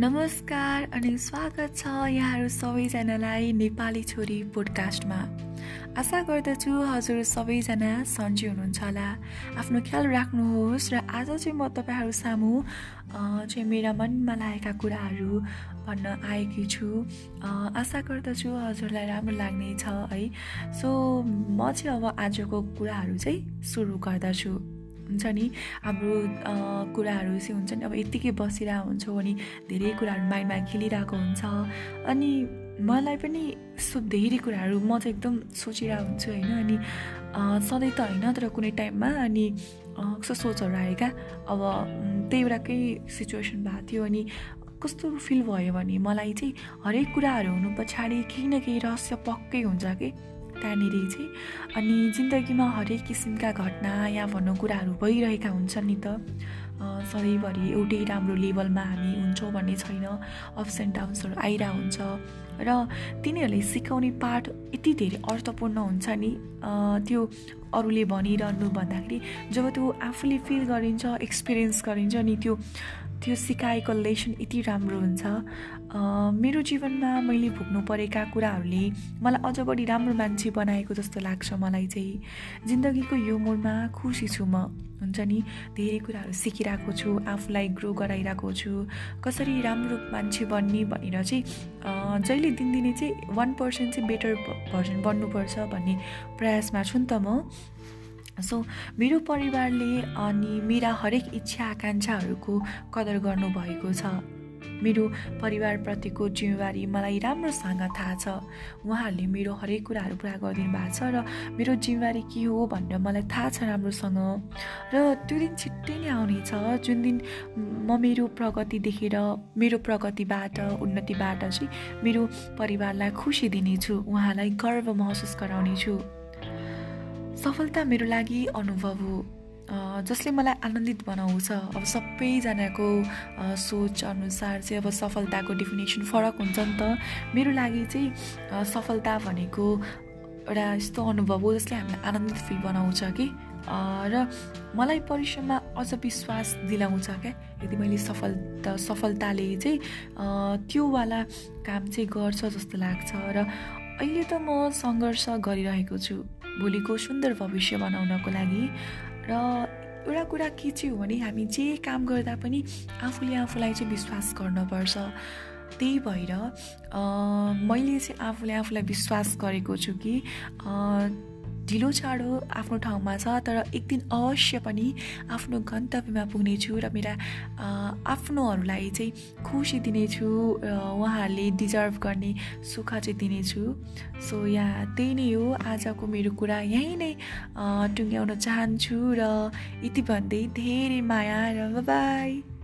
नमस्कार अनि स्वागत छ यहाँहरू सबैजनालाई नेपाली छोरी पोडकास्टमा आशा गर्दछु हजुर सबैजना सन्चै हुनुहुन्छ होला। आफ्नो ख्याल राख्नुहोस् र आज चाहिँ म तपाईँहरू सामु चाहिँ मेरा मनमा लागेका कुराहरू भन्न आएकी छु। आशा गर्दछु हजुरलाई राम्रो लाग्नेछ है। सो म चाहिँ अब आजको कुराहरू चाहिँ सुरु गर्दछु। हुन्छ नि? हाम्रो कुराहरू चाहिँ हुन्छ नि। अब यत्तिकै बसिरहेको हुन्छौँ अनि धेरै कुराहरू माइन्डमा खेलिरहेको हुन्छ। अनि मलाई पनि सो धेरै कुराहरू म चाहिँ एकदम सोचिरहेको हुन्छु होइन अनि सधैँ त होइन तर कुनै टाइममा अनि कस्तो सोचहरू आयो क्या? अब त्यही बेलाकै सिचुएसन भएको थियो अनि कस्तो फिल भयो भने मलाई चाहिँ हरेक कुराहरू हुनु पछाडि केही न केही रहस्य पक्कै हुन्छ कि? त्यहाँनिर चाहिँ अनि जिन्दगीमा हरेक किसिमका घटना या भन्नु कुराहरू भइरहेका हुन्छन् नि त। सधैँभरि एउटै राम्रो लेभलमा हामी हुन्छौँ भन्ने छैन। अप्स एन्ड डाउन्सहरू आइरहेको हुन्छ। र तिनीहरूले सिकाउने पाठ यति धेरै अर्थपूर्ण हुन्छ नि। त्यो अरूले भनिरहनु भन्दाखेरि जब त्यो आफूले फिल गरिन्छ एक्सपिरियन्स गरिन्छ नि त्यो त्यो सिकाएको लेसन यति राम्रो हुन्छ। मेरो जीवनमा मैले भोग्नु परेका कुराहरूले मलाई अझ बढी राम्रो मान्छे बनाएको जस्तो लाग्छ मलाई चाहिँ। जिन्दगीको यो मोडमा खुसी छु म। हुन्छ नि? धेरै कुराहरू सिकिरहेको छु आफूलाई ग्रो गराइरहेको छु। कसरी राम्रो मान्छे बन्ने भनेर चाहिँ जहिले दिनदिनै चाहिँ वान पर्सेन्ट चाहिँ बेटर भर्जन बन्नुपर्छ भन्ने प्रयासमा छु नि त म। सो मेरो परिवारले अनि मेरा हरेक इच्छा आकाङ्क्षाहरूको कदर गर्नुभएको छ। मेरो परिवारप्रतिको जिम्मेवारी मलाई राम्रोसँग थाहा छ। उहाँहरूले मेरो हरेक कुराहरू पुरा गरिदिनु भएको छ र मेरो जिम्मेवारी के हो भनेर मलाई थाहा छ राम्रोसँग। र त्यो दिन छिट्टै नै आउनेछ। जुन दिन म मेरो प्रगति देखेर मेरो प्रगतिबाट उन्नतिबाट चाहिँ मेरो परिवारलाई खुसी दिनेछु। उहाँलाई गर्व महसुस गराउनेछु। सफलता मेरो लागि अनुभव हो। जसले मलाई आनन्दित बनाउँछ। अब सबैजनाको सोच अनुसार चाहिँ अब सफलताको डेफिनेसन फरक हुन्छ नि त। मेरो लागि चाहिँ सफलता भनेको एउटा यस्तो अनुभव हो जसले हामीलाई आनन्दित फिल बनाउँछ कि। र मलाई परिश्रममा अझ विश्वास दिलाउँछ क्या। यदि मैले सफलता सफलताले चाहिँ त्योवाला काम चाहिँ गर्छ जस्तो लाग्छ। र अहिले त म सङ्घर्ष गरिरहेको छु। भोलिको सुन्दर भविष्य बनाउनको लागि। र एउटा कुरा के चाहिँ हो भने हामी जे काम गर्दा पनि आफूले आफूलाई चाहिँ विश्वास गर्नुपर्छ त्यही भएर मैले चाहिँ आफूले आफूलाई विश्वास गरेको छु कि ढिलो चाँडो आफ्नो ठाउँमा छ तर एक दिन अवश्य पनि आफ्नो गन्तव्यमा पुग्नेछु र मेरा आफ्नोहरूलाई चाहिँ खुसी दिनेछु र उहाँहरूले डिजर्भ गर्ने सुख चाहिँ दिनेछु। सो यहाँ त्यही नै हो आजको मेरो कुरा। यहीँ नै टुङ्ग्याउन चाहन्छु र यति भन्दै धेरै माया र बाई